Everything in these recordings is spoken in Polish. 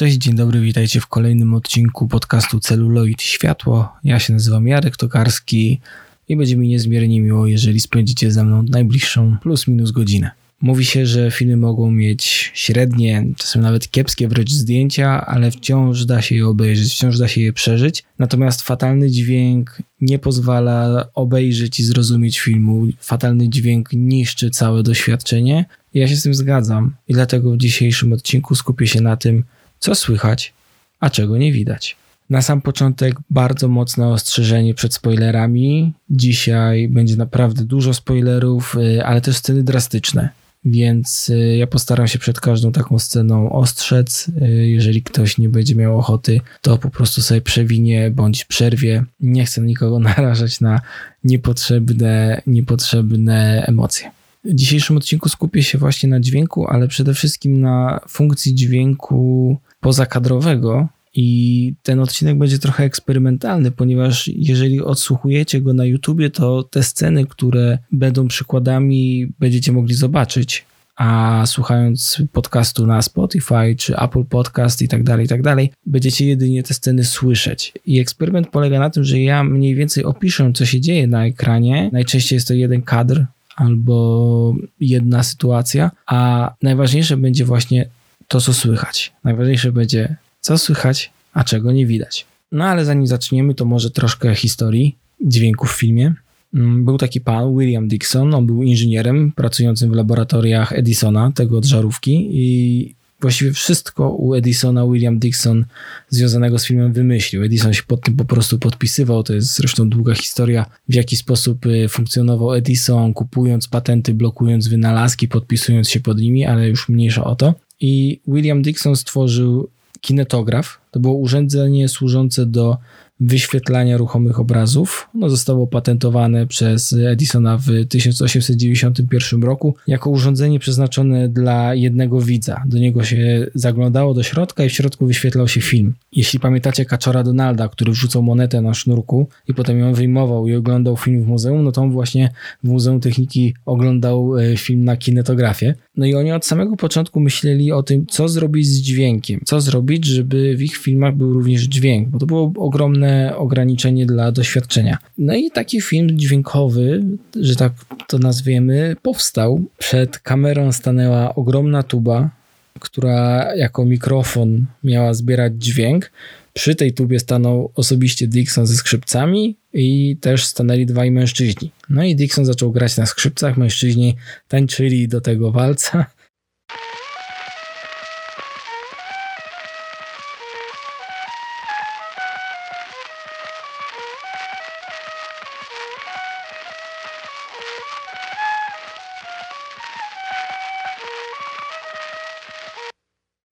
Cześć, dzień dobry, witajcie w kolejnym odcinku podcastu Celuloid Światło. Ja się nazywam Jarek Tokarski i będzie mi niezmiernie miło, jeżeli spędzicie ze mną najbliższą plus minus godzinę. Mówi się, że filmy mogą mieć średnie, czasem nawet kiepskie wręcz zdjęcia, ale wciąż da się je obejrzeć, wciąż da się je przeżyć. Natomiast fatalny dźwięk nie pozwala obejrzeć i zrozumieć filmu. Fatalny dźwięk niszczy całe doświadczenie. Ja się z tym zgadzam i dlatego w dzisiejszym odcinku skupię się na tym, co słychać, a czego nie widać. Na sam początek bardzo mocne ostrzeżenie przed spoilerami. Dzisiaj będzie naprawdę dużo spoilerów, y, ale też sceny drastyczne. Więc y, ja postaram się przed każdą taką sceną ostrzec. Y, jeżeli ktoś nie będzie miał ochoty, to po prostu sobie przewinie bądź przerwie. Nie chcę nikogo narażać na niepotrzebne, niepotrzebne emocje. W dzisiejszym odcinku skupię się właśnie na dźwięku, ale przede wszystkim na funkcji dźwięku pozakadrowego. I ten odcinek będzie trochę eksperymentalny, ponieważ jeżeli odsłuchujecie go na YouTubie, to te sceny, które będą przykładami, będziecie mogli zobaczyć. A słuchając podcastu na Spotify czy Apple Podcast i tak dalej, i tak dalej, będziecie jedynie te sceny słyszeć. I eksperyment polega na tym, że ja mniej więcej opiszę, co się dzieje na ekranie. Najczęściej jest to jeden kadr albo jedna sytuacja, a najważniejsze będzie właśnie to, co słychać. Najważniejsze będzie, co słychać, a czego nie widać. No ale zanim zaczniemy, to może troszkę historii dźwięków w filmie. Mm, był taki pan, William Dixon, on był inżynierem pracującym w laboratoriach Edisona, tego od żarówki i właściwie wszystko u Edisona William Dixon związanego z filmem wymyślił. Edison się pod tym po prostu podpisywał. To jest zresztą długa historia, w jaki sposób y, funkcjonował Edison, kupując patenty, blokując wynalazki, podpisując się pod nimi, ale już mniejsza o to. I William Dixon stworzył kinetograf. To było urządzenie służące do wyświetlania ruchomych obrazów. No, zostało patentowane przez Edisona w 1891 roku jako urządzenie przeznaczone dla jednego widza. Do niego się zaglądało do środka i w środku wyświetlał się film. Jeśli pamiętacie kaczora Donalda, który wrzucał monetę na sznurku i potem ją wyjmował i oglądał film w muzeum, no to on właśnie w Muzeum Techniki oglądał e, film na kinetografie. No i oni od samego początku myśleli o tym, co zrobić z dźwiękiem, co zrobić, żeby w ich filmach był również dźwięk, bo to było ogromne ograniczenie dla doświadczenia. No i taki film dźwiękowy, że tak to nazwiemy, powstał. Przed kamerą stanęła ogromna tuba, która jako mikrofon miała zbierać dźwięk. Przy tej tubie stanął osobiście Dixon ze skrzypcami i też stanęli dwaj mężczyźni. No i Dixon zaczął grać na skrzypcach, mężczyźni tańczyli do tego walca.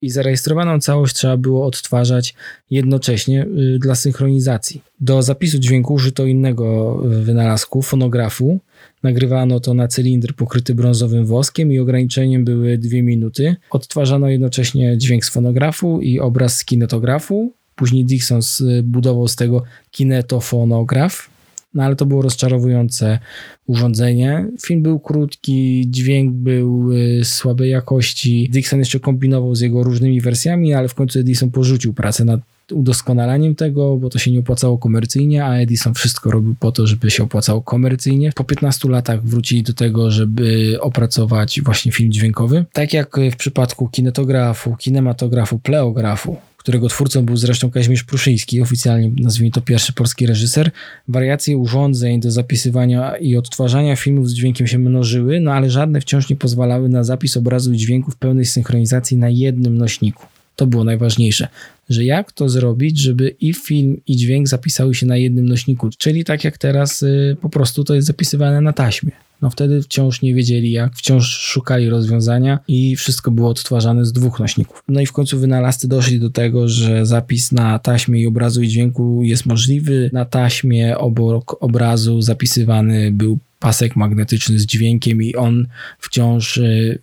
I zarejestrowaną całość trzeba było odtwarzać jednocześnie y, dla synchronizacji. Do zapisu dźwięku użyto innego y, wynalazku, fonografu. Nagrywano to na cylindr pokryty brązowym woskiem i ograniczeniem były dwie minuty. Odtwarzano jednocześnie dźwięk z fonografu i obraz z kinetografu. Później Dixon zbudował z tego kinetofonograf, no ale to było rozczarowujące urządzenie. Film był krótki, dźwięk był y, słabej jakości. Dixon jeszcze kombinował z jego różnymi wersjami, ale w końcu Edison porzucił pracę nad udoskonalaniem tego, bo to się nie opłacało komercyjnie, a Edison wszystko robił po to, żeby się opłacało komercyjnie. Po 15 latach wrócili do tego, żeby opracować właśnie film dźwiękowy. Tak jak w przypadku kinetografu, kinematografu, pleografu, którego twórcą był zresztą Kazimierz Pruszyński, oficjalnie nazwijmy to pierwszy polski reżyser. Wariacje urządzeń do zapisywania i odtwarzania filmów z dźwiękiem się mnożyły, no ale żadne wciąż nie pozwalały na zapis obrazu i dźwięku w pełnej synchronizacji na jednym nośniku. To było najważniejsze, że jak to zrobić, żeby i film, i dźwięk zapisały się na jednym nośniku, czyli tak jak teraz y, po prostu to jest zapisywane na taśmie. No wtedy wciąż nie wiedzieli jak, wciąż szukali rozwiązania i wszystko było odtwarzane z dwóch nośników. No i w końcu wynalazcy doszli do tego, że zapis na taśmie i obrazu i dźwięku jest możliwy. Na taśmie obok obrazu zapisywany był pasek magnetyczny z dźwiękiem i on wciąż y,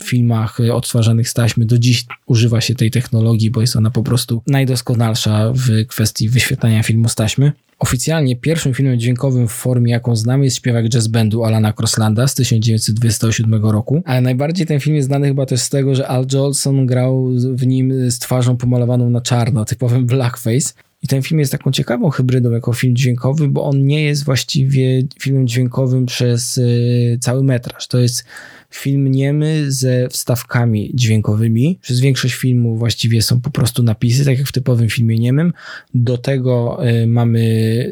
na filmach y, odtwarzanych z taśmy do dziś używa się tej technologii, bo jest ona po prostu najdoskonalsza w kwestii wyświetlania filmu z taśmy. Oficjalnie pierwszym filmem dźwiękowym w formie, jaką znamy, jest śpiewak jazz bandu Alana Crosslanda z 1927 roku, ale najbardziej ten film jest znany chyba też z tego, że Al Jolson grał w nim z twarzą pomalowaną na czarno, typowym blackface. I ten film jest taką ciekawą hybrydą jako film dźwiękowy, bo on nie jest właściwie filmem dźwiękowym przez y, cały metraż. To jest film niemy ze wstawkami dźwiękowymi. Przez większość filmu właściwie są po prostu napisy, tak jak w typowym filmie niemym. Do tego y, mamy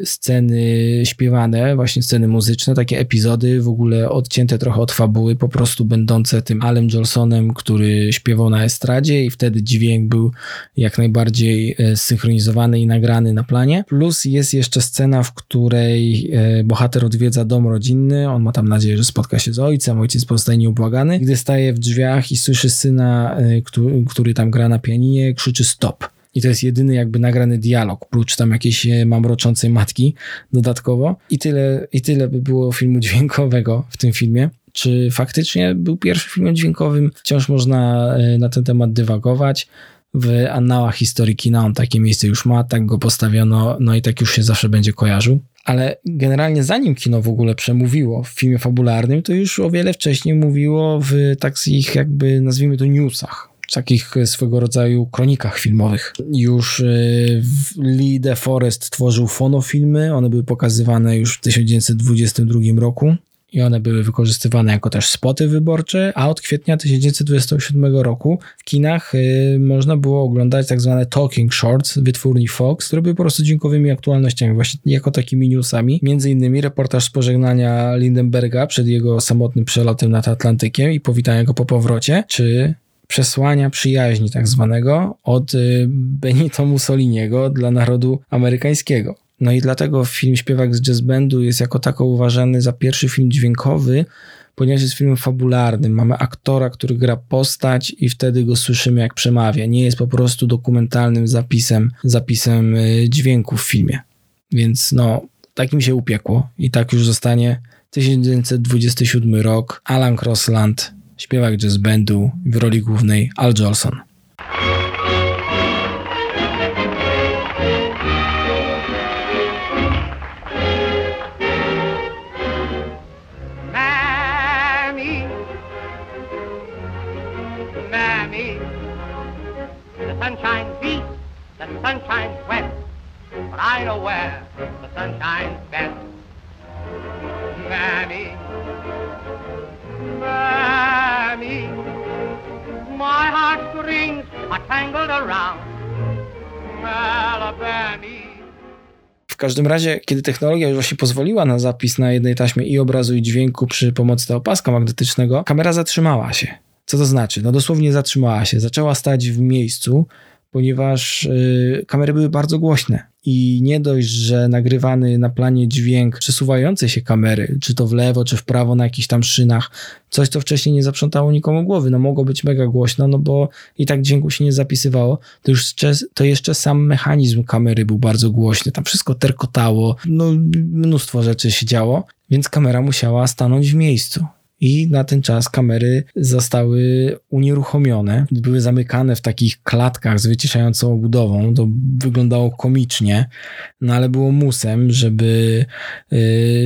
sceny śpiewane, właśnie sceny muzyczne, takie epizody w ogóle odcięte trochę od fabuły, po prostu będące tym Alem Jolsonem, który śpiewał na estradzie i wtedy dźwięk był jak najbardziej y, zsynchronizowany i nagrany na planie. Plus jest jeszcze scena, w której y, bohater odwiedza dom rodzinny, on ma tam nadzieję, że spotka się z ojcem, ojciec pozostaje nieubłagany, gdy staje w drzwiach i słyszy syna, który, który tam gra na pianinie, krzyczy stop. I to jest jedyny jakby nagrany dialog, prócz tam jakiejś e, mamroczącej matki dodatkowo. I tyle, I tyle by było filmu dźwiękowego w tym filmie. Czy faktycznie był pierwszym filmem dźwiękowym? Wciąż można e, na ten temat dywagować. W annałach historii kina. On takie miejsce już ma, tak go postawiono, no i tak już się zawsze będzie kojarzył. Ale generalnie zanim kino w ogóle przemówiło w filmie fabularnym, to już o wiele wcześniej mówiło w takich jakby nazwijmy to newsach, takich swego rodzaju kronikach filmowych. Już y, Lee DeForest tworzył fonofilmy, one były pokazywane już w 1922 roku i one były wykorzystywane jako też spoty wyborcze, a od kwietnia 1927 roku w kinach y, można było oglądać tak zwane talking shorts wytwórni Fox, które były po prostu dźwiękowymi aktualnościami, właśnie jako takimi newsami. Między innymi reportaż z pożegnania Lindenberga przed jego samotnym przelotem nad Atlantykiem i powitania go po powrocie, czy przesłania przyjaźni tak zwanego od y, Benito Mussoliniego dla narodu amerykańskiego. No i dlatego film Śpiewak z Jazz Bandu jest jako tako uważany za pierwszy film dźwiękowy, ponieważ jest filmem fabularnym. Mamy aktora, który gra postać i wtedy go słyszymy jak przemawia. Nie jest po prostu dokumentalnym zapisem, zapisem y, dźwięku w filmie. Więc no, tak mi się upiekło i tak już zostanie 1927 rok, Alan Crossland, śpiewak jazz bandu w roli głównej Al Jolson. I the sunshine's best. Mammy, Mammy, my heartstrings are tangled around Alabama. W każdym razie, kiedy technologia już właśnie pozwoliła na zapis na jednej taśmie i obrazu i dźwięku przy pomocy tego paska magnetycznego, kamera zatrzymała się. Co to znaczy? No dosłownie zatrzymała się. Zaczęła stać w miejscu, ponieważ y, kamery były bardzo głośne i nie dość, że nagrywany na planie dźwięk przesuwającej się kamery, czy to w lewo, czy w prawo na jakichś tam szynach, coś, co wcześniej nie zaprzątało nikomu głowy, no mogło być mega głośno, no bo i tak dźwięku się nie zapisywało, to już to jeszcze sam mechanizm kamery był bardzo głośny, tam wszystko terkotało, no mnóstwo rzeczy się działo, więc kamera musiała stanąć w miejscu i na ten czas kamery zostały unieruchomione. Były zamykane w takich klatkach z wyciszającą obudową. To wyglądało komicznie, no ale było musem, żeby yy,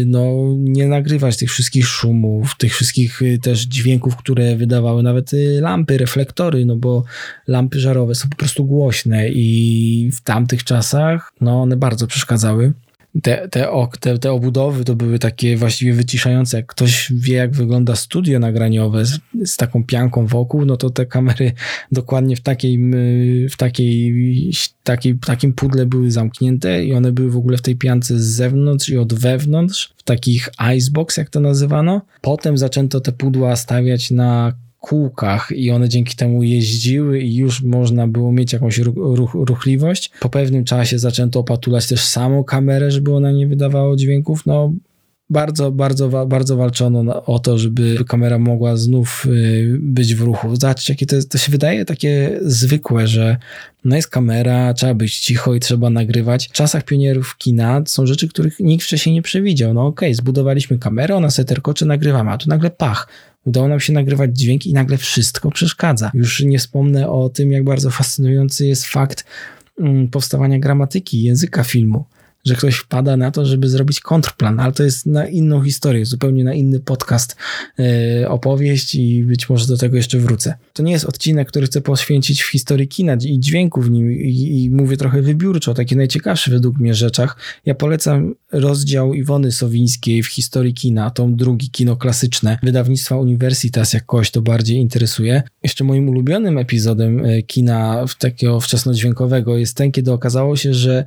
no, nie nagrywać tych wszystkich szumów, tych wszystkich yy, też dźwięków, które wydawały nawet yy, lampy, reflektory, no bo lampy żarowe są po prostu głośne i w tamtych czasach no, one bardzo przeszkadzały te, te, te, te obudowy to były takie właściwie wyciszające. Jak ktoś wie, jak wygląda studio nagraniowe z, z, taką pianką wokół, no to te kamery dokładnie w takiej, w takiej, takiej, takim pudle były zamknięte i one były w ogóle w tej piance z zewnątrz i od wewnątrz, w takich icebox, jak to nazywano. Potem zaczęto te pudła stawiać na kółkach i one dzięki temu jeździły i już można było mieć jakąś ruch, ruchliwość. Po pewnym czasie zaczęto opatulać też samą kamerę, żeby ona nie wydawała dźwięków. No, bardzo, bardzo, bardzo walczono o to, żeby kamera mogła znów y, być w ruchu. Zobaczcie, jakie to, to się wydaje takie zwykłe, że no jest kamera, trzeba być cicho i trzeba nagrywać. W czasach pionierów kina są rzeczy, których nikt wcześniej nie przewidział. No okej, okay, zbudowaliśmy kamerę, ona se terkocze, nagrywamy, a tu nagle pach Udało nam się nagrywać dźwięk i nagle wszystko przeszkadza. Już nie wspomnę o tym, jak bardzo fascynujący jest fakt mm, powstawania gramatyki języka filmu że ktoś wpada na to, żeby zrobić kontrplan, ale to jest na inną historię, zupełnie na inny podcast, yy, opowieść i być może do tego jeszcze wrócę. To nie jest odcinek, który chcę poświęcić w historii kina i dźwięku w nim i, i mówię trochę wybiórczo, o takich najciekawszych według mnie rzeczach. Ja polecam rozdział Iwony Sowińskiej w historii kina, tom drugi, kino klasyczne, wydawnictwa Universitas, jak kogoś to bardziej interesuje. Jeszcze moim ulubionym epizodem e, kina takiego wczesnodźwiękowego jest ten, kiedy okazało się, że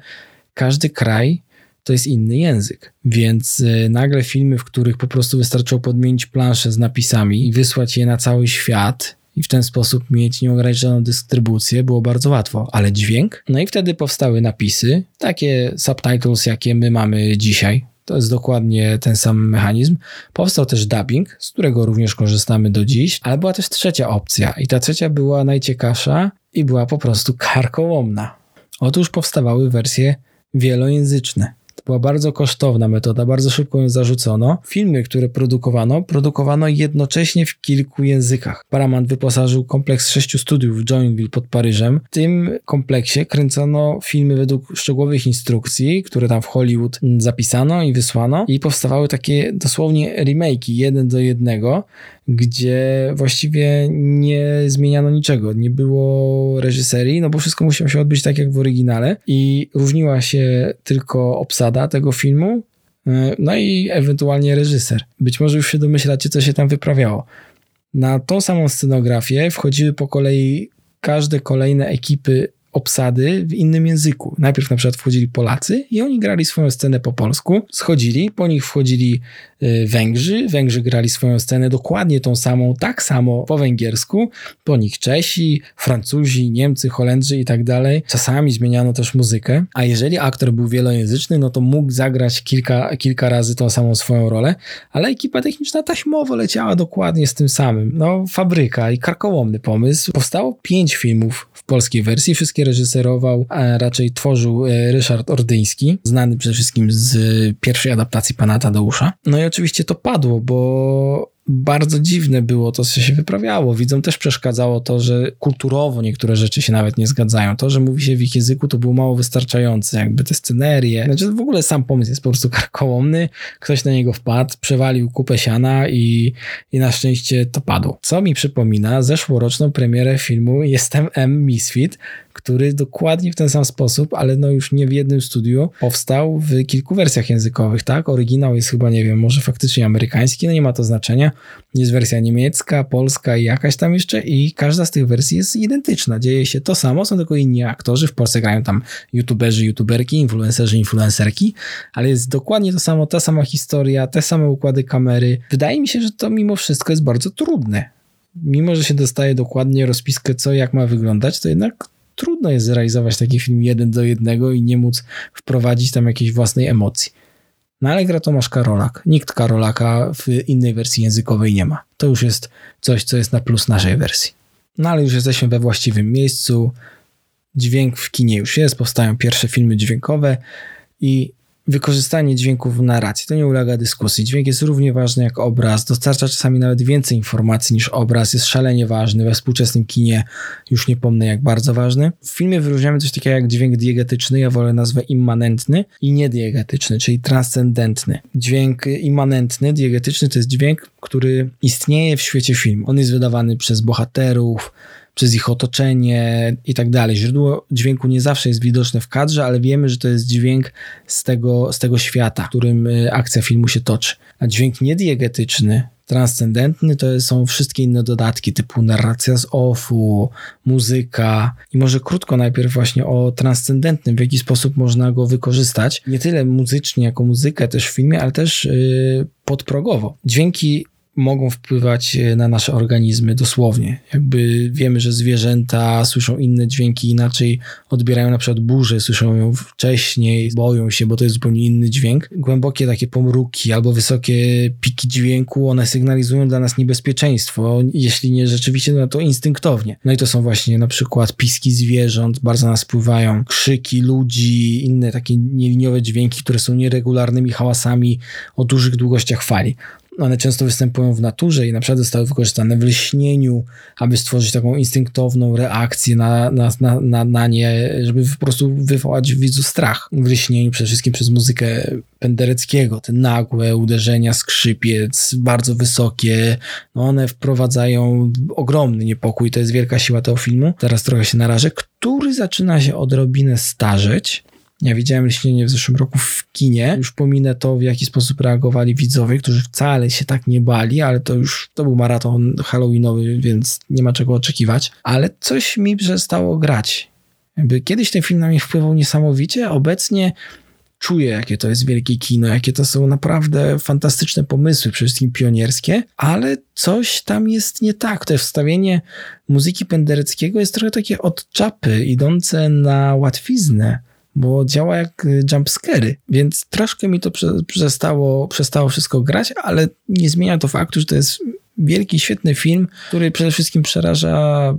każdy kraj to jest inny język. Więc y, nagle filmy, w których po prostu wystarczyło podmienić planszę z napisami i wysłać je na cały świat i w ten sposób mieć nieograniczoną dystrybucję, było bardzo łatwo. Ale dźwięk? No i wtedy powstały napisy, takie subtitles, jakie my mamy dzisiaj. To jest dokładnie ten sam mechanizm. Powstał też dubbing, z którego również korzystamy do dziś, ale była też trzecia opcja i ta trzecia była najciekawsza i była po prostu karkołomna. Otóż powstawały wersje wielojęzyczne. To była bardzo kosztowna metoda, bardzo szybko ją zarzucono. Filmy, które produkowano, produkowano jednocześnie w kilku językach. Paramount wyposażył kompleks sześciu studiów w Joinville pod Paryżem. W tym kompleksie kręcono filmy według szczegółowych instrukcji, które tam w Hollywood zapisano i wysłano i powstawały takie dosłownie remake'i jeden do jednego gdzie właściwie nie zmieniano niczego. Nie było reżyserii, no bo wszystko musiało się odbyć tak jak w oryginale i różniła się tylko obsada tego filmu, e, no i ewentualnie reżyser. Być może już się domyślacie, co się tam wyprawiało. Na tą samą scenografię wchodziły po kolei każde kolejne ekipy obsady w innym języku. Najpierw na przykład wchodzili Polacy i oni grali swoją scenę po polsku, schodzili, po nich wchodzili y, Węgrzy, Węgrzy grali swoją scenę dokładnie tą samą, tak samo po węgiersku, po nich Czesi, Francuzi, Niemcy, Holendrzy i tak dalej. Czasami zmieniano też muzykę, a jeżeli aktor był wielojęzyczny, no to mógł zagrać kilka, kilka razy tą samą swoją rolę, ale ekipa techniczna taśmowo leciała dokładnie z tym samym. No, fabryka i karkołomny pomysł. Powstało pięć filmów w polskiej wersji, wszystkie reżyserował, a raczej tworzył e, Ryszard Ordyński, znany przede wszystkim z pierwszej adaptacji Pana Tadeusza. No i oczywiście to padło, bo bardzo dziwne było to, co się wyprawiało. Widzom też przeszkadzało to, że kulturowo niektóre rzeczy się nawet nie zgadzają. To, że mówi się w ich języku, to było mało wystarczające. Jakby te scenerie. Znaczy w ogóle sam pomysł jest po prostu karkołomny. Ktoś na niego wpadł, przewalił kupę siana i, i na szczęście to padło. Co mi przypomina zeszłoroczną premierę filmu Jestem M. Misfit, który dokładnie w ten sam sposób, ale no już nie w jednym studiu, powstał w kilku wersjach językowych, tak? Oryginał jest chyba, nie wiem, może faktycznie amerykański, no nie ma to znaczenia. Jest wersja niemiecka, polska i jakaś tam jeszcze i każda z tych wersji jest identyczna. Dzieje się to samo, są tylko inni aktorzy. W Polsce grają tam youtuberzy, youtuberki, influencerzy, influencerki, ale jest dokładnie to samo, ta sama historia, te same układy kamery. Wydaje mi się, że to mimo wszystko jest bardzo trudne. Mimo, że się dostaje dokładnie rozpiskę, co jak ma wyglądać, to jednak trudno jest zrealizować taki film jeden do jednego i nie móc wprowadzić tam jakiejś własnej emocji. No ale gra Tomasz Karolak. Nikt Karolaka w innej wersji językowej nie ma. To już jest coś, co jest na plus naszej wersji. No ale już jesteśmy we właściwym miejscu. Dźwięk w kinie już jest, powstają pierwsze filmy dźwiękowe i wykorzystanie dźwięków w narracji. To nie ulega dyskusji. Dźwięk jest równie ważny jak obraz, dostarcza czasami nawet więcej informacji niż obraz, jest szalenie ważny. We współczesnym kinie już nie pomnę jak bardzo ważny. W filmie wyróżniamy coś takiego jak dźwięk diegetyczny, ja wolę nazwę immanentny i niediegetyczny, czyli transcendentny. Dźwięk immanentny, diegetyczny to jest dźwięk, który istnieje w świecie filmu. On jest wydawany przez bohaterów, przez ich otoczenie i tak dalej. Źródło dźwięku nie zawsze jest widoczne w kadrze, ale wiemy, że to jest dźwięk z tego, z tego świata, w którym y, akcja filmu się toczy. A dźwięk niediegetyczny, transcendentny to są wszystkie inne dodatki typu narracja z offu, muzyka i może krótko najpierw właśnie o transcendentnym, w jaki sposób można go wykorzystać. Nie tyle muzycznie jako muzykę też w filmie, ale też yy, podprogowo. Dźwięki mogą wpływać e, na nasze organizmy dosłownie. Jakby wiemy, że zwierzęta słyszą inne dźwięki inaczej, odbierają na przykład burzę, słyszą ją wcześniej, boją się, bo to jest zupełnie inny dźwięk. Głębokie takie pomruki albo wysokie piki dźwięku, one sygnalizują dla nas niebezpieczeństwo, jeśli nie rzeczywiście, no to instynktownie. No i to są właśnie na przykład piski zwierząt, bardzo nas wpływają, krzyki ludzi, inne takie nieliniowe dźwięki, które są nieregularnymi hałasami o dużych długościach fali. One często występują w naturze i na przykład zostały wykorzystane w lśnieniu, aby stworzyć taką instynktowną reakcję na, na, na, na, na nie, żeby po prostu wywołać w widzu strach. W lśnieniu przede wszystkim przez muzykę Pendereckiego, te nagłe uderzenia skrzypiec, bardzo wysokie, no one wprowadzają ogromny niepokój, to jest wielka siła tego filmu. Teraz trochę się narażę, który zaczyna się odrobinę starzeć, ja widziałem Lśnienie w zeszłym roku w kinie. Już pominę to, w jaki sposób reagowali widzowie, którzy wcale się tak nie bali, ale to już to był maraton halloweenowy, więc nie ma czego oczekiwać. Ale coś mi przestało grać. Jakby kiedyś ten film na mnie wpływał niesamowicie, obecnie czuję, jakie to jest wielkie kino, jakie to są naprawdę fantastyczne pomysły, przede wszystkim pionierskie, ale coś tam jest nie tak. To wstawienie muzyki Pendereckiego jest trochę takie od czapy, idące na łatwiznę bo działa jak y, jumpscary, więc troszkę mi to przestało, przestało wszystko grać, ale nie zmienia to faktu, że to jest wielki, świetny film, który przede wszystkim przeraża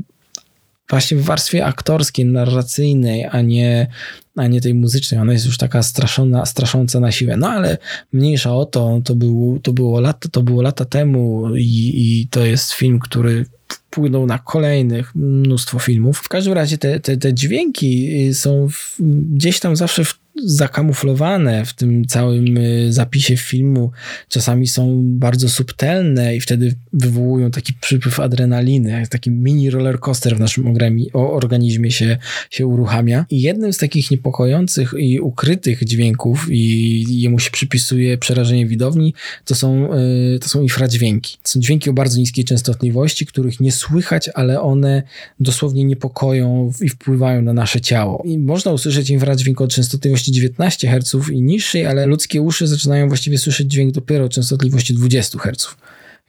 właśnie w warstwie aktorskiej, narracyjnej, a nie, a nie tej muzycznej. Ona jest już taka straszona, strasząca na siłę. No ale mniejsza o to, to, był, to, było, lata, to było lata temu i, i to jest film, który wpłynął na kolejnych mnóstwo filmów. W każdym razie te, te, te dźwięki są w, gdzieś tam zawsze w zakamuflowane w tym całym y, zapisie filmu. Czasami są bardzo subtelne i wtedy wywołują taki przypływ adrenaliny, taki mini roller coaster w naszym organizmie się, się uruchamia. I jednym z takich niepokojących i ukrytych dźwięków i jemu się przypisuje przerażenie widowni, to są, y, to są infradźwięki. To są dźwięki o bardzo niskiej częstotliwości, których nie słychać, ale one dosłownie niepokoją i wpływają na nasze ciało. I można usłyszeć infradźwięk o częstotliwości częstotliwości 19 Hz i niższej, ale ludzkie uszy zaczynają właściwie słyszeć dźwięk dopiero o częstotliwości 20 Hz.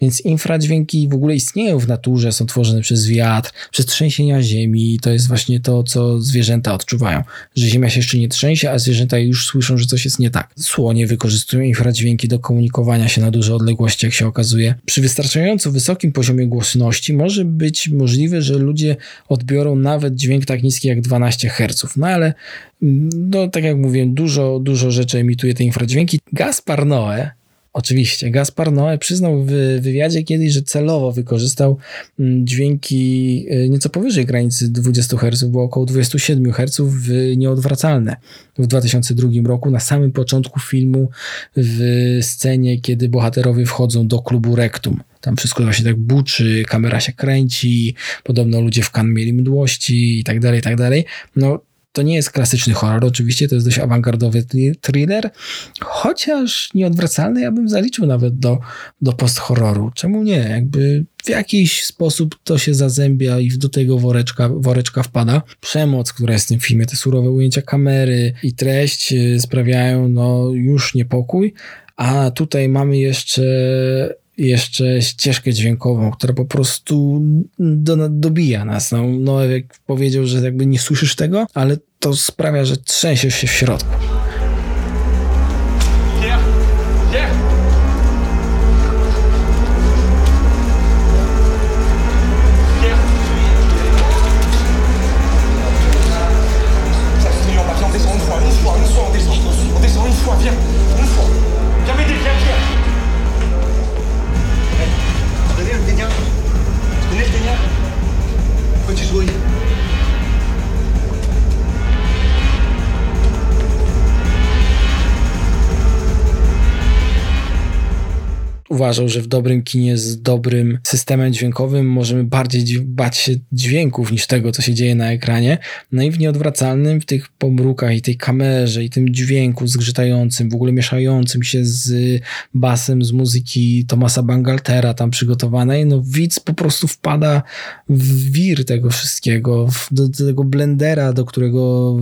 Więc infradźwięki w ogóle istnieją w naturze, są tworzone przez wiatr, przez trzęsienia ziemi. To jest właśnie to, co zwierzęta odczuwają. Że ziemia się jeszcze nie trzęsie, a zwierzęta już słyszą, że coś jest nie tak. Słonie wykorzystują infradźwięki do komunikowania się na duże odległości, jak się okazuje. Przy wystarczająco wysokim poziomie głośności może być możliwe, że ludzie odbiorą nawet dźwięk tak niski jak 12 Hz. No ale, no tak jak mówiłem, dużo, dużo rzeczy emituje te infradźwięki. Gaspar Noé, Oczywiście. Gaspar Noé przyznał w wywiadzie kiedyś, że celowo wykorzystał mm, dźwięki y, nieco powyżej granicy 20 Hz, było około 27 Hz w nieodwracalne. W 2002 roku, na samym początku filmu, w scenie, kiedy bohaterowie wchodzą do klubu Rektum. Tam wszystko się tak buczy, kamera się kręci, podobno ludzie w kan mieli mdłości i tak dalej, i tak dalej. No, to nie jest klasyczny horror, oczywiście to jest dość awangardowy thriller, chociaż nieodwracalny ja bym zaliczył nawet do, do post-horroru. Czemu nie? Jakby w jakiś sposób to się zazębia i do tego woreczka, woreczka wpada. Przemoc, która jest w tym filmie, te surowe ujęcia kamery i treść y, sprawiają no już niepokój, a tutaj mamy jeszcze jeszcze ścieżkę dźwiękową, która po prostu do, dobija nas. No, no, jak powiedział, że jakby nie słyszysz tego, ale to sprawia, że trzęsiesz się w środku. Uważał, że w dobrym kinie z dobrym systemem dźwiękowym możemy bardziej bać się dźwięków niż tego, co się dzieje na ekranie. No i w nieodwracalnym, w tych pomrukach i tej kamerze i tym dźwięku zgrzytającym, w ogóle mieszającym się z basem z muzyki Tomasa Bangaltera tam przygotowanej, no widz po prostu wpada w wir tego wszystkiego, do, do tego blendera, do którego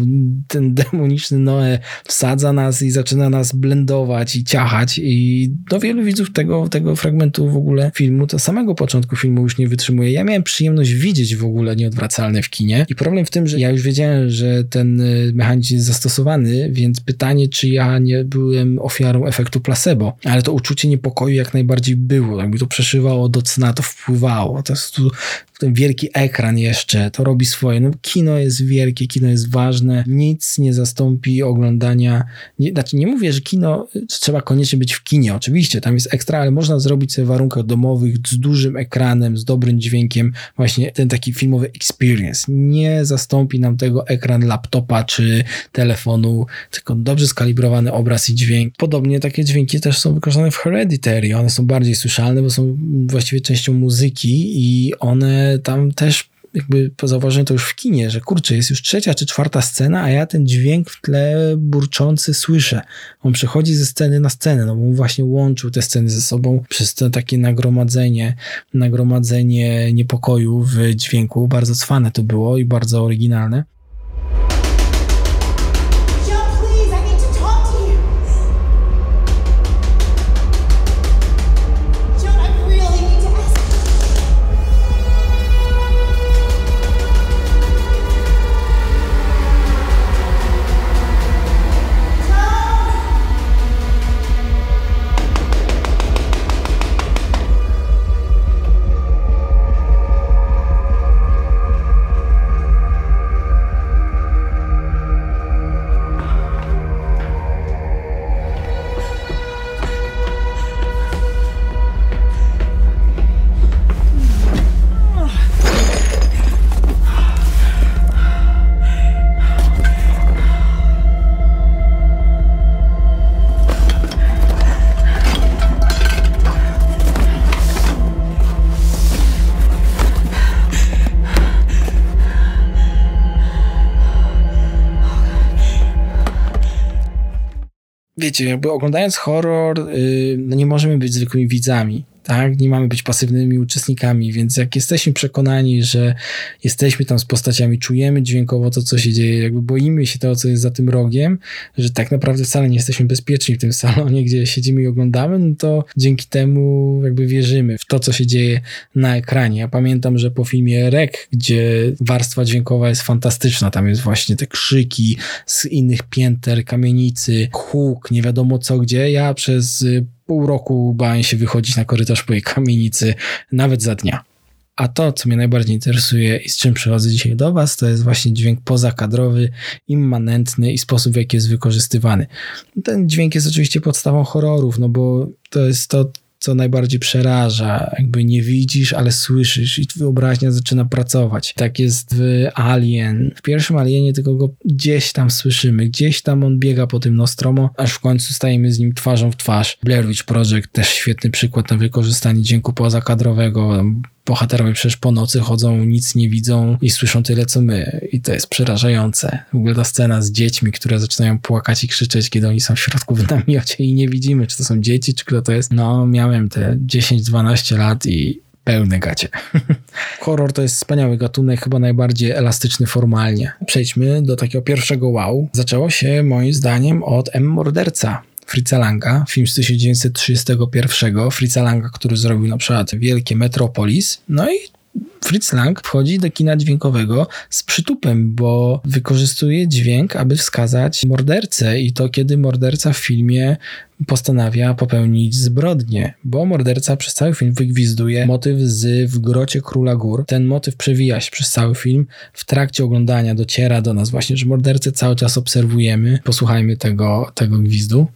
ten demoniczny Noe wsadza nas i zaczyna nas blendować i ciachać i do wielu widzów tego tego, fragmentu w ogóle filmu, to samego początku filmu już nie wytrzymuje. Ja miałem przyjemność widzieć w ogóle nieodwracalne w kinie i problem w tym, że ja już wiedziałem, że ten y, mechanizm jest zastosowany, więc pytanie, czy ja nie byłem ofiarą efektu placebo, ale to uczucie niepokoju jak najbardziej było, jakby to przeszywało do cna, to wpływało. To jest tu ten wielki ekran jeszcze, to robi swoje. No, kino jest wielkie, kino jest ważne, nic nie zastąpi oglądania. Nie, znaczy, nie mówię, że kino trzeba koniecznie być w kinie, oczywiście, tam jest ekstra, ale można zrobić sobie w warunkach domowych z dużym ekranem, z dobrym dźwiękiem, właśnie ten taki filmowy experience. Nie zastąpi nam tego ekran laptopa czy telefonu, tylko dobrze skalibrowany obraz i dźwięk. Podobnie takie dźwięki też są wykorzystane w Hereditary. One są bardziej słyszalne, bo są właściwie częścią muzyki i one tam też jakby zauważyłem to już w kinie, że kurczę, jest już trzecia czy czwarta scena, a ja ten dźwięk w tle burczący słyszę. On przechodzi ze sceny na scenę, no bo właśnie łączył te sceny ze sobą przez to takie nagromadzenie, nagromadzenie niepokoju w dźwięku. Bardzo cwane to było i bardzo oryginalne. Wiecie, jakby oglądając horror, yy, no nie możemy być zwykłymi widzami. Tak, nie mamy być pasywnymi uczestnikami, więc jak jesteśmy przekonani, że jesteśmy tam z postaciami, czujemy dźwiękowo to, co się dzieje, jakby boimy się tego, co jest za tym rogiem, że tak naprawdę wcale nie jesteśmy bezpieczni w tym salonie, gdzie siedzimy i oglądamy, no to dzięki temu jakby wierzymy w to, co się dzieje na ekranie. Ja pamiętam, że po filmie Rek, gdzie warstwa dźwiękowa jest fantastyczna, tam jest właśnie te krzyki z innych pięter, kamienicy, huk, nie wiadomo co gdzie, ja przez y, pół roku bałem się wychodzić na korytarz po jej kamienicy, nawet za dnia. A to, co mnie najbardziej interesuje i z czym przychodzę dzisiaj do Was, to jest właśnie dźwięk pozakadrowy, immanentny i sposób, w jaki jest wykorzystywany. Ten dźwięk jest oczywiście podstawą horrorów, no bo to jest to, co najbardziej przeraża. Jakby nie widzisz, ale słyszysz i wyobraźnia zaczyna pracować. Tak jest w Alien. W pierwszym Alienie tylko go gdzieś tam słyszymy, gdzieś tam on biega po tym Nostromo, aż w końcu stajemy z nim twarzą w twarz. Blair Witch Project też świetny przykład na wykorzystanie dźwięku pozakadrowego. Bohaterowie przecież po nocy chodzą, nic nie widzą i słyszą tyle, co my. I to jest przerażające. W ogóle ta scena z dziećmi, które zaczynają płakać i krzyczeć, kiedy oni są w środku w namiocie i nie widzimy, czy to są dzieci, czy kto to jest. No, miałem te 10-12 lat i pełne gacie. Horror to jest wspaniały gatunek, chyba najbardziej elastyczny formalnie. Przejdźmy do takiego pierwszego wow. Zaczęło się moim zdaniem od M. Morderca. Fritza Langa, film z 1931. Fritza Langa, który zrobił na przykład Wielkie Metropolis. No i Fritz Lang wchodzi do kina dźwiękowego z przytupem, bo wykorzystuje dźwięk, aby wskazać mordercę i to kiedy morderca w filmie postanawia popełnić zbrodnię, bo morderca przez cały film wygwizduje motyw z W grocie Króla Gór. Ten motyw przewija się przez cały film. W trakcie oglądania dociera do nas właśnie, że mordercę cały czas obserwujemy. Posłuchajmy tego, tego gwizdu.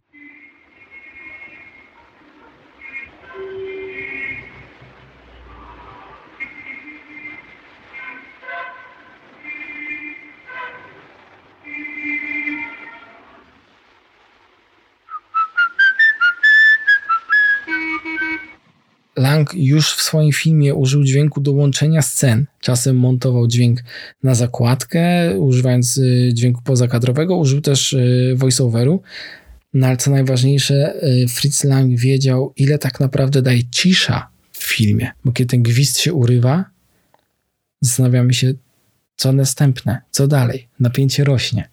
Lang już w swoim filmie użył dźwięku do łączenia scen. Czasem montował dźwięk na zakładkę, używając y, dźwięku pozakadrowego, użył też y, voiceoveru. No ale co najważniejsze, y, Fritz Lang wiedział, ile tak naprawdę daje cisza w filmie. Bo kiedy ten gwizd się urywa, zastanawiamy się, co następne, co dalej. Napięcie rośnie.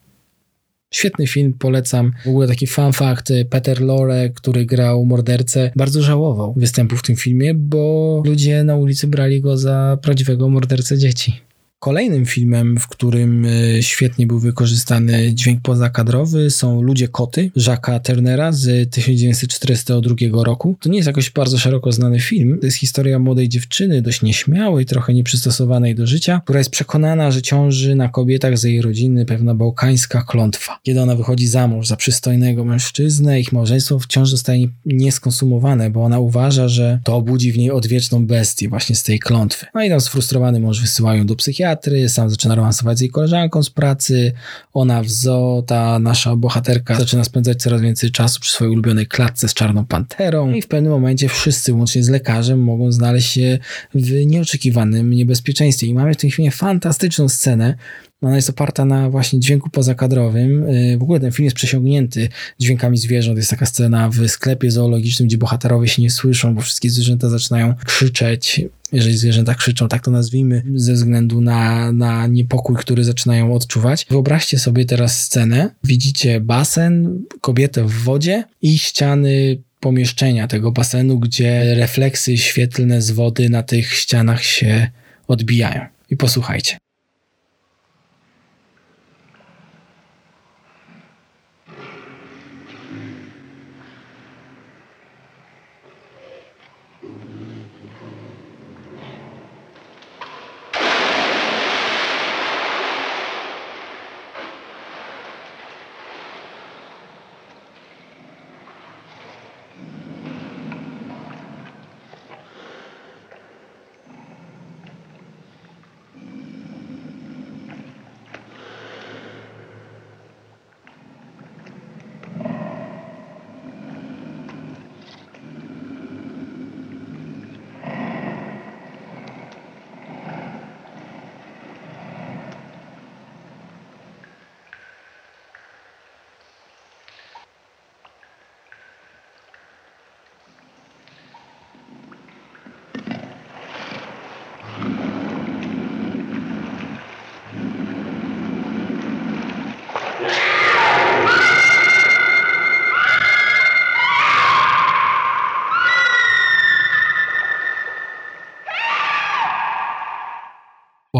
Świetny film, polecam. W ogóle taki fun fact, Peter Lorre, który grał mordercę, bardzo żałował występu w tym filmie, bo ludzie na ulicy brali go za prawdziwego mordercę dzieci. Kolejnym filmem, w którym e, świetnie był wykorzystany dźwięk pozakadrowy są Ludzie Koty Jacques'a Turnera z 1942 roku. To nie jest jakoś bardzo szeroko znany film. To jest historia młodej dziewczyny, dość nieśmiałej, trochę nieprzystosowanej do życia, która jest przekonana, że ciąży na kobietach z jej rodziny pewna bałkańska klątwa. Kiedy ona wychodzi za mąż za przystojnego mężczyznę, ich małżeństwo wciąż zostaje nieskonsumowane, bo ona uważa, że to obudzi w niej odwieczną bestię właśnie z tej klątwy. No i tam sfrustrowany mąż wysyłają do psychiatry, sam zaczyna romansować z jej koleżanką z pracy, ona w zoo, ta nasza bohaterka zaczyna spędzać coraz więcej czasu przy swojej ulubionej klatce z czarną panterą i w pewnym momencie wszyscy, łącznie z lekarzem, mogą znaleźć się w nieoczekiwanym niebezpieczeństwie. I mamy w tym filmie fantastyczną scenę, ona jest oparta na właśnie dźwięku pozakadrowym. Yy, W ogóle ten film jest przesiągnięty dźwiękami zwierząt. Jest taka scena w sklepie zoologicznym, gdzie bohaterowie się nie słyszą, bo wszystkie zwierzęta zaczynają krzyczeć. Jeżeli zwierzęta krzyczą, tak to nazwijmy, ze względu na, na niepokój, który zaczynają odczuwać. Wyobraźcie sobie teraz scenę. Widzicie basen, kobietę w wodzie i ściany pomieszczenia tego basenu, gdzie refleksy świetlne z wody na tych ścianach się odbijają. I posłuchajcie.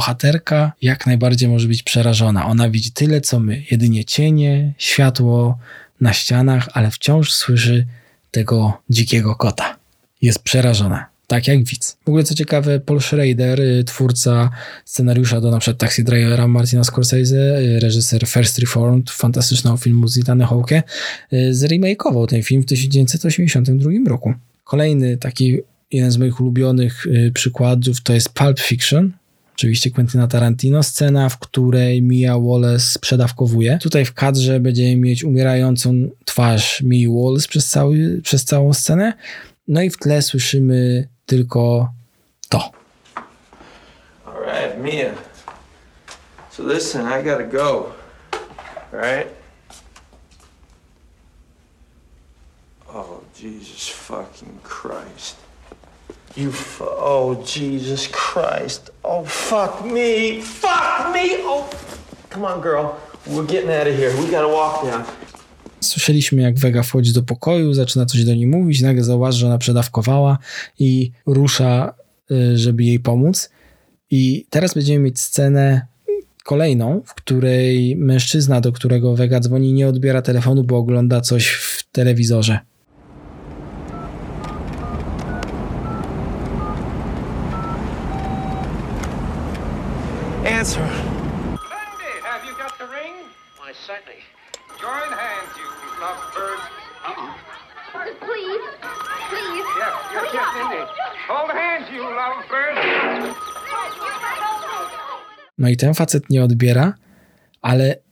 Bohaterka jak najbardziej może być przerażona. Ona widzi tyle, co my. Jedynie cienie, światło na ścianach, ale wciąż słyszy tego dzikiego kota. Jest przerażona. Tak jak widz. W ogóle co ciekawe, Paul Schrader, y, twórca scenariusza do przykład Taxi Drivera Martina Scorsese, y, reżyser First Reformed, fantastycznego filmu z Ethan Hawke, y, zremakeował ten film w 1982 roku. Kolejny taki, jeden z moich ulubionych przykładów to jest Pulp Fiction, oczywiście Quentina Tarantino, scena, w której Mia Wallace przedawkowuje. Tutaj w kadrze będziemy mieć umierającą twarz Mia Wallace przez, cały, przez całą scenę. No i w tle słyszymy tylko to. All right, Mia. So listen, I gotta go. All right? Oh, Jesus fucking Christ. You f- oh, Jesus Christ. Oh, fuck me. Fuck me. Oh, come on, girl. We're getting out of here. We gotta walk down. Słyszeliśmy, jak Vega wchodzi do pokoju, zaczyna coś do niej mówić, nagle zauważy, że ona przedawkowała i rusza, y, żeby jej pomóc. I teraz będziemy mieć scenę kolejną, w której mężczyzna, do którego Vega dzwoni, nie odbiera telefonu, bo ogląda coś w telewizorze. Answer. Have you got the ring? Why, certainly. Join hands, you lovebirds. Uh-uh. Please, please. Yes, yes, Hurry yes. Hold hands, you lovebirds. No i ten facet nie odbiera, ale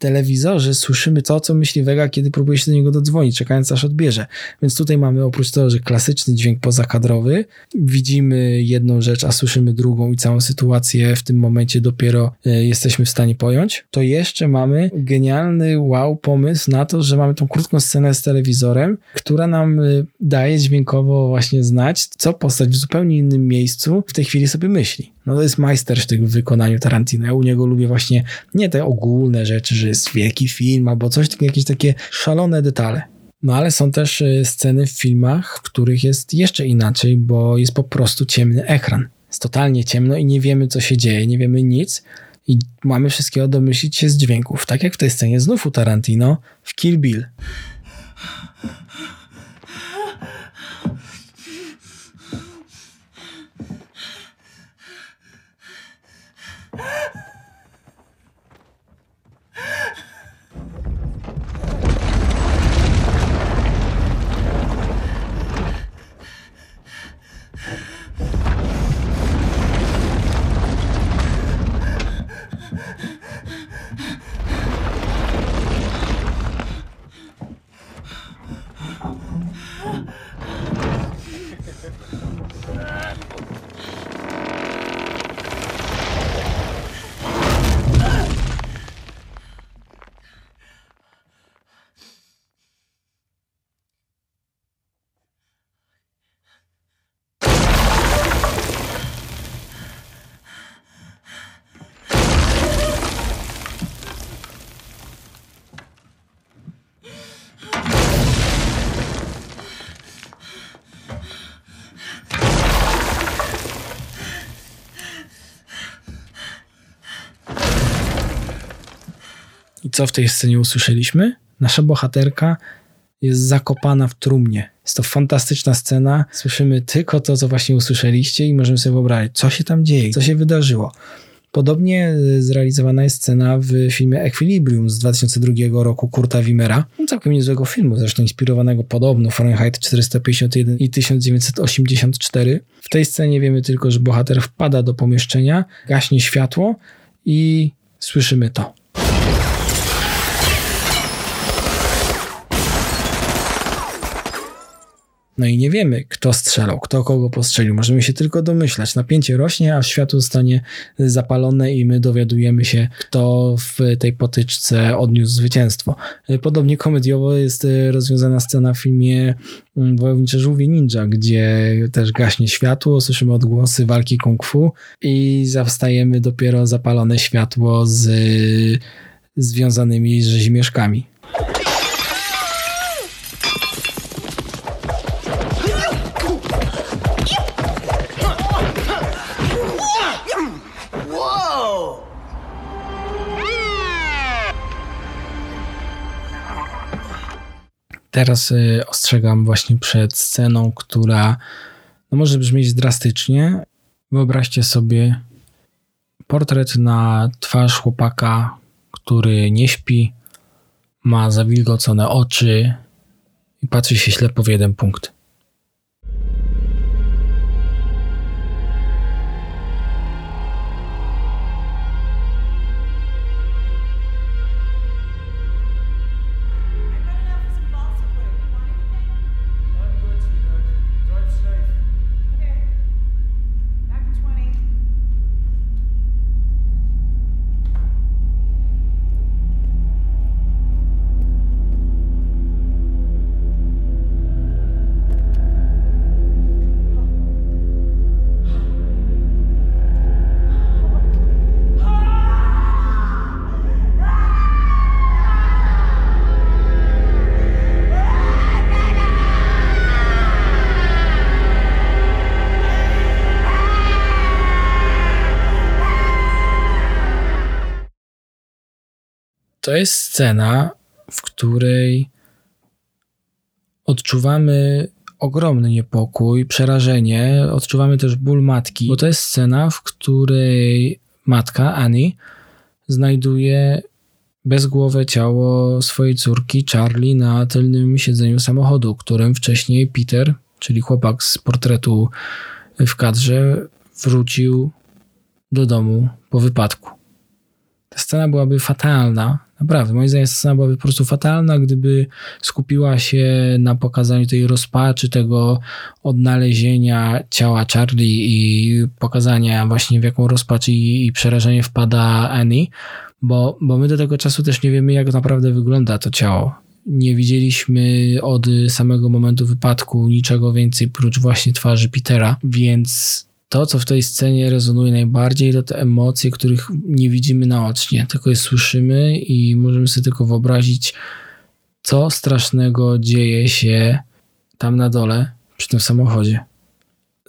telewizorze słyszymy to, co myśli Vega, kiedy próbuje się do niego dodzwonić, czekając aż odbierze. Więc tutaj mamy oprócz tego, że klasyczny dźwięk pozakadrowy, widzimy jedną rzecz, a słyszymy drugą i całą sytuację w tym momencie dopiero e, jesteśmy w stanie pojąć, to jeszcze mamy genialny wow pomysł na to, że mamy tą krótką scenę z telewizorem, która nam e, daje dźwiękowo właśnie znać, co postać w zupełnie innym miejscu w tej chwili sobie myśli. No to jest majstersztyk w wykonaniu Tarantino. Ja u niego lubię właśnie nie te ogólne rzeczy, że jest wielki film albo coś, tylko jakieś takie szalone detale. No ale są też y, sceny w filmach, w których jest jeszcze inaczej, bo jest po prostu ciemny ekran. Jest totalnie ciemno i nie wiemy, co się dzieje, nie wiemy nic i mamy wszystkiego domyślić się z dźwięków. Tak jak w tej scenie znów u Tarantino w Kill Bill. I co w tej scenie usłyszeliśmy? Nasza bohaterka jest zakopana w trumnie. Jest to fantastyczna scena. Słyszymy tylko to, co właśnie usłyszeliście i możemy sobie wyobrazić, co się tam dzieje, co się wydarzyło. Podobnie e, zrealizowana jest scena w filmie Equilibrium z 2002 roku Kurta Wimera. Całkiem niezłego filmu, zresztą inspirowanego podobno Fahrenheit 451 i 1984. W tej scenie wiemy tylko, że bohater wpada do pomieszczenia, gaśnie światło i słyszymy to. No i nie wiemy, kto strzelał, kto kogo postrzelił. Możemy się tylko domyślać. Napięcie rośnie, aż światło zostanie zapalone i my dowiadujemy się, kto w tej potyczce odniósł zwycięstwo. Podobnie komediowo jest rozwiązana scena w filmie mm, Wojownicze Żółwie Ninja, gdzie też gaśnie światło, słyszymy odgłosy walki kung fu i zastajemy dopiero zapalone światło z związanymi rzezimieszkami. Teraz y, ostrzegam właśnie przed sceną, która no może brzmieć drastycznie. Wyobraźcie sobie portret na twarz chłopaka, który nie śpi, ma zawilgocone oczy i patrzy się ślepo w jeden punkt. To jest scena, w której odczuwamy ogromny niepokój, przerażenie, odczuwamy też ból matki, bo to jest scena, w której matka Annie znajduje bezgłowe ciało swojej córki Charlie na tylnym siedzeniu samochodu, którym wcześniej Peter, czyli chłopak z portretu w kadrze, wrócił do domu po wypadku. Ta scena byłaby fatalna, naprawdę. Moim zdaniem scena byłaby po prostu fatalna, gdyby skupiła się na pokazaniu tej rozpaczy, tego odnalezienia ciała Charlie i pokazania właśnie w jaką rozpacz i, i przerażenie wpada Annie, bo, bo my do tego czasu też nie wiemy, jak naprawdę wygląda to ciało. Nie widzieliśmy od samego momentu wypadku niczego więcej prócz właśnie twarzy Petera, więc to, co w tej scenie rezonuje najbardziej, to te emocje, których nie widzimy naocznie, tylko je słyszymy i możemy sobie tylko wyobrazić, co strasznego dzieje się tam na dole przy tym samochodzie.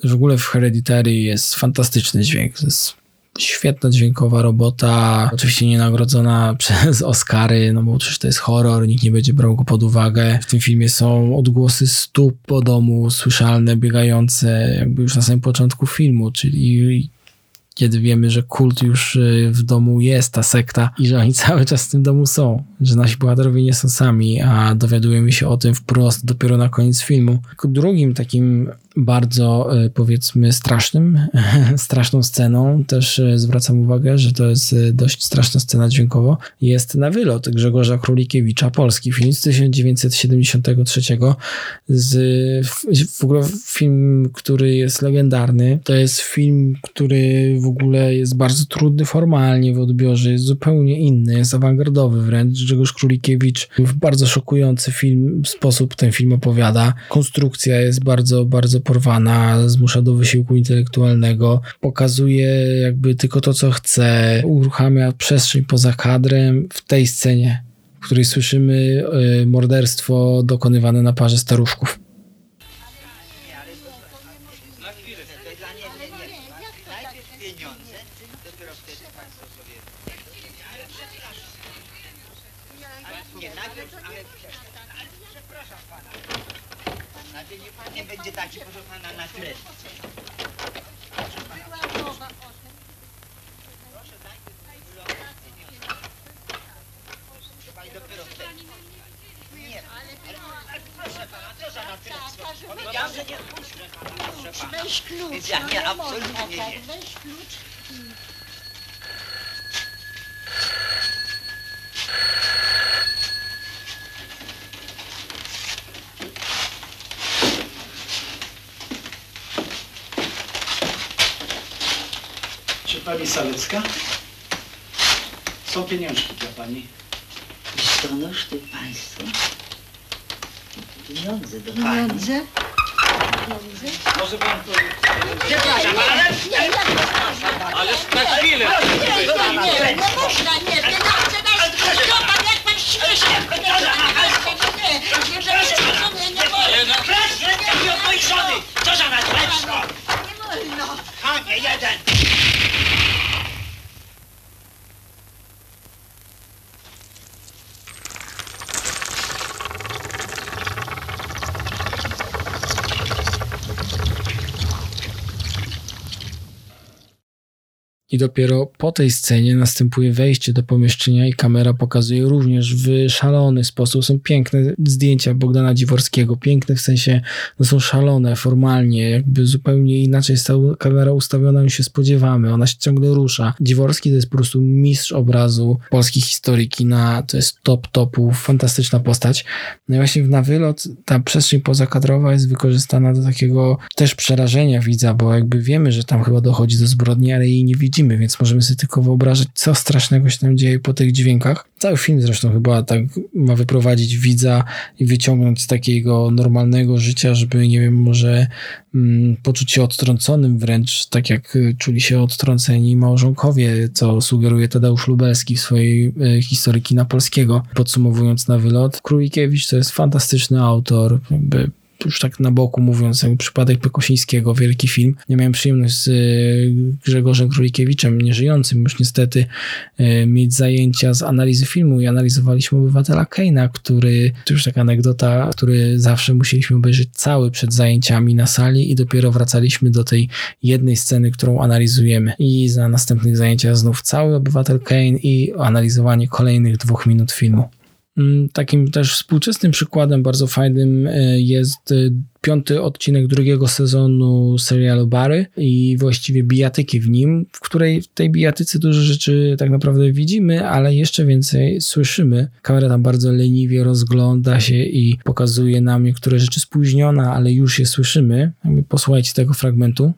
W ogóle w Hereditary jest fantastyczny dźwięk. Jest świetna dźwiękowa robota, oczywiście nie nagrodzona przez Oscary, no bo przecież to jest horror, nikt nie będzie brał go pod uwagę. W tym filmie są odgłosy stóp po domu, słyszalne, biegające, jakby już na samym początku filmu, czyli kiedy wiemy, że kult już y, w domu jest, ta sekta i że oni cały czas w tym domu są, że nasi bohaterowie nie są sami, a dowiadujemy się o tym wprost dopiero na koniec filmu. Drugim takim bardzo y, powiedzmy strasznym, straszną sceną, też y, zwracam uwagę, że to jest dość straszna scena dźwiękowo, jest na wylot Grzegorza Królikiewicza, polski film z 1973 z w ogóle film, który jest legendarny. To jest film, który w ogóle jest bardzo trudny formalnie w odbiorze, jest zupełnie inny, jest awangardowy wręcz. Grzegorz Królikiewicz w bardzo szokujący film, sposób ten film opowiada. Konstrukcja jest bardzo, bardzo porwana, zmusza do wysiłku intelektualnego, pokazuje jakby tylko to, co chce, uruchamia przestrzeń poza kadrem w tej scenie, w której słyszymy y, morderstwo dokonywane na parze staruszków. Nie będzie taki, proszę pana, na tle. Pani dopiero wtedy. Nie, ale, ale proszę pana, co za na tyle? Powiedziałam, że nie puszczę pana, proszę pana. Weź klucz, Więc ja no nie, nie absolutnie można nie. tak, weź klucz. Czy pani Salecka? Są pieniążki dla pani. Listonosz ty państwo. Pieniądze do pani. Pieniądze? Pieniądze? Może pan to... Przepraszam, ale... Nie, jak to można? Ale na chwilę! Nie, nie, nie, nie można, nie, pieniądze daj, co pan, jak pan śmiesznie, nie, nie, nie, nie, nie, nie wolno, Proszę, nie od mojej żony! Co za natręctwo! nie wolno. Panie jeden! I dopiero po tej scenie następuje wejście do pomieszczenia i kamera pokazuje również w szalony sposób. Są piękne zdjęcia Bogdana Dziworskiego, piękne w sensie, no są szalone formalnie, jakby zupełnie inaczej jest ta kamera ustawiona niż się spodziewamy. Ona się ciągle rusza. Dziworski to jest po prostu mistrz obrazu polskiej historii kina, to jest top topów, fantastyczna postać. No i właśnie na wylot ta przestrzeń pozakadrowa jest wykorzystana do takiego też przerażenia widza, bo jakby wiemy, że tam chyba dochodzi do zbrodni, ale jej nie widzimy, więc możemy sobie tylko wyobrażać, co strasznego się tam dzieje po tych dźwiękach. Cały film zresztą chyba tak ma wyprowadzić widza i wyciągnąć z takiego normalnego życia, żeby, nie wiem, może mm, poczuć się odtrąconym wręcz, tak jak y, czuli się odtrąceni małżonkowie, co sugeruje Tadeusz Lubelski w swojej y, historii kina polskiego. Podsumowując na wylot, Królikiewicz to jest fantastyczny autor, jakby już tak na boku mówiąc, jakby przypadek Pekosińskiego, wielki film. Nie miałem przyjemność z y, Grzegorzem Królikiewiczem, nieżyjącym już niestety, y, mieć zajęcia z analizy filmu i analizowaliśmy Obywatela Keina, który, to już taka anegdota, który zawsze musieliśmy obejrzeć cały przed zajęciami na sali i dopiero wracaliśmy do tej jednej sceny, którą analizujemy. I za następnych zajęciach znów cały Obywatel Kane i analizowanie kolejnych dwóch minut filmu. Mm, Takim też współczesnym przykładem bardzo fajnym e, jest e, piąty odcinek drugiego sezonu serialu Barry i właściwie bijatyki w nim, w której w tej bijatyce dużo rzeczy tak naprawdę widzimy, ale jeszcze więcej słyszymy. Kamera tam bardzo leniwie rozgląda się i pokazuje nam niektóre rzeczy spóźniona, ale już je słyszymy. Posłuchajcie tego fragmentu.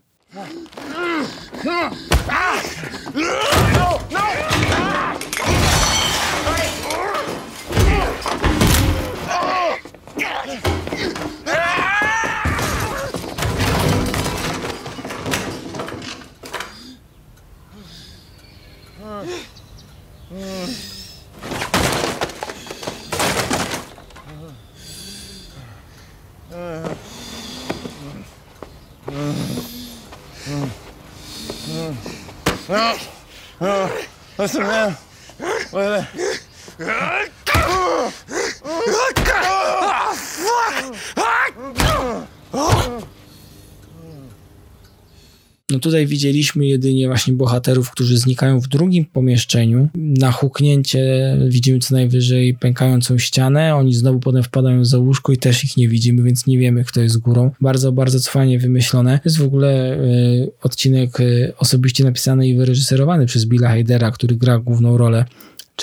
No. No. Uh, listen, man. Wait, wait. No tutaj widzieliśmy jedynie właśnie bohaterów, którzy znikają w drugim pomieszczeniu. Na huknięcie widzimy co najwyżej pękającą ścianę. Oni znowu potem wpadają za łóżko i też ich nie widzimy, więc nie wiemy, kto jest górą. Bardzo, bardzo fajnie wymyślone. Jest w ogóle y, odcinek y, osobiście napisany i wyreżyserowany przez Billa Hadera, który gra główną rolę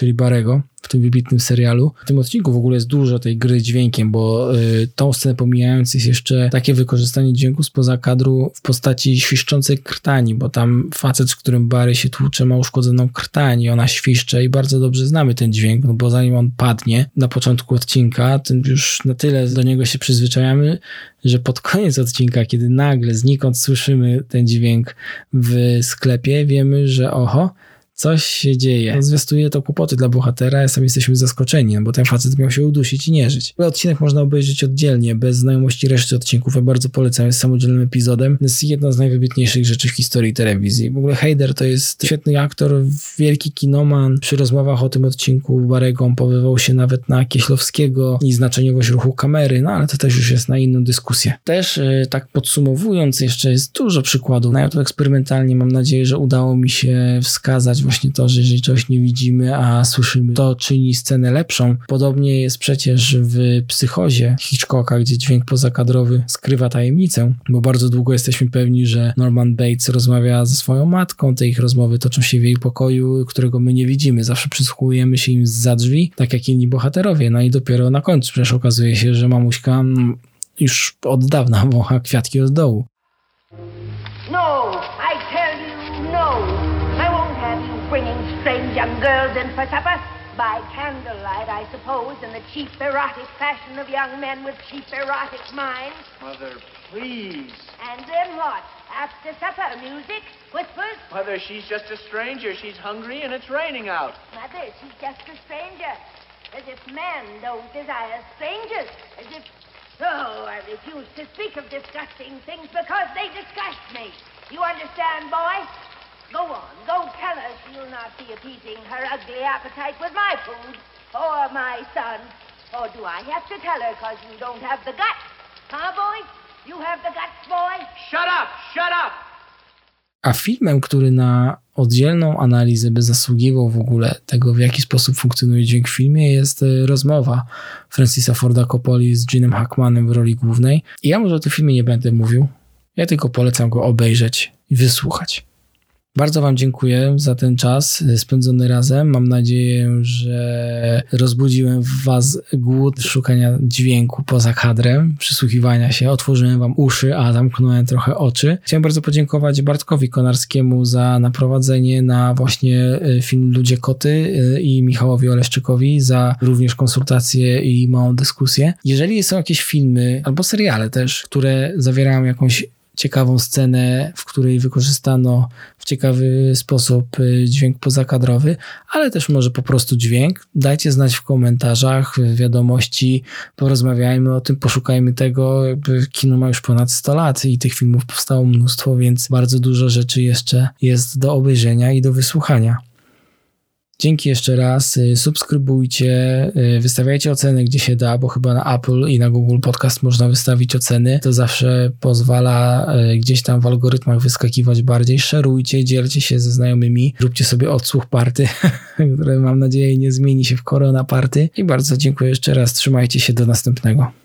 czyli Barego w tym wybitnym serialu. W tym odcinku w ogóle jest dużo tej gry dźwiękiem, bo y, tą scenę pomijając jest jeszcze takie wykorzystanie dźwięku spoza kadru w postaci świszczącej krtani, bo tam facet, z którym Barry się tłucze ma uszkodzoną krtań i ona świszcze i bardzo dobrze znamy ten dźwięk, no bo zanim on padnie na początku odcinka, tym już na tyle do niego się przyzwyczajamy, że pod koniec odcinka, kiedy nagle znikąd słyszymy ten dźwięk w sklepie, wiemy, że oho, coś się dzieje. Zwiastuje to kłopoty dla bohatera, a sami jesteśmy zaskoczeni, no bo ten facet miał się udusić i nie żyć. Odcinek można obejrzeć oddzielnie, bez znajomości reszty odcinków. Ja bardzo polecam, jest samodzielnym epizodem. Jest jedna z najwybitniejszych rzeczy w historii telewizji. W ogóle Heider to jest świetny aktor, wielki kinoman. Przy rozmowach o tym odcinku Barego on powywał się nawet na Kieślowskiego i znaczeniowość ruchu kamery, no ale to też już jest na inną dyskusję. Też yy, tak podsumowując, jeszcze jest dużo przykładów. Na to eksperymentalnie mam nadzieję, że udało mi się wskazać właśnie to, że jeżeli czegoś nie widzimy, a słyszymy, to czyni scenę lepszą. Podobnie jest przecież w psychozie Hitchcocka, gdzie dźwięk pozakadrowy skrywa tajemnicę, bo bardzo długo jesteśmy pewni, że Norman Bates rozmawia ze swoją matką, te ich rozmowy toczą się w jej pokoju, którego my nie widzimy. Zawsze przysłuchujemy się im za drzwi, tak jak inni bohaterowie. No i dopiero na końcu przecież okazuje się, że mamuśka mm, już od dawna wącha kwiatki od dołu. Young girls in for supper. By candlelight, I suppose, in the cheap erotic fashion of young men with cheap erotic minds. Mother, please. And then what? After supper, music, whispers. Mother, she's just a stranger. She's hungry and it's raining out. Mother, she's just a stranger. As if men don't desire strangers. As if. Oh, I refuse to speak of disgusting things because they disgust me. You understand, boy? Go on, go tell her she'll not be appeasing her ugly appetite with my food or my son. Or do I have to tell her because you don't have the guts? Huh, boy? You have the guts, boy? Shut up! Shut up! A filmem, który na oddzielną analizę by zasługiwał w ogóle tego, w jaki sposób funkcjonuje dźwięk w filmie, jest e, rozmowa Francisa Forda Coppoli z Ginem Hackmanem w roli głównej. I ja może o tym filmie nie będę mówił, ja tylko polecam go obejrzeć i wysłuchać. Bardzo Wam dziękuję za ten czas spędzony razem. Mam nadzieję, że rozbudziłem w Was głód szukania dźwięku poza kadrem, przysłuchiwania się. Otworzyłem Wam uszy, a zamknąłem trochę oczy. Chciałem bardzo podziękować Bartkowi Konarskiemu za naprowadzenie na właśnie y, film Ludzie Koty y, i Michałowi Oleszczykowi za również konsultacje i małą dyskusję. Jeżeli są jakieś filmy albo seriale też, które zawierają jakąś ciekawą scenę, w której wykorzystano w ciekawy sposób y, dźwięk pozakadrowy, ale też może po prostu dźwięk. Dajcie znać w komentarzach, w wiadomości, porozmawiajmy o tym, poszukajmy tego. Kino ma już ponad 100 lat i tych filmów powstało mnóstwo, więc bardzo dużo rzeczy jeszcze jest do obejrzenia i do wysłuchania. Dzięki jeszcze raz. y, Subskrybujcie, y, wystawiajcie oceny gdzie się da, bo chyba na Apple i na Google Podcast można wystawić oceny. To zawsze pozwala y, gdzieś tam w algorytmach wyskakiwać bardziej. Szerujcie, dzielcie się ze znajomymi, róbcie sobie odsłuch party, które mam nadzieję nie zmieni się w korona party. I bardzo dziękuję jeszcze raz. Trzymajcie się do następnego.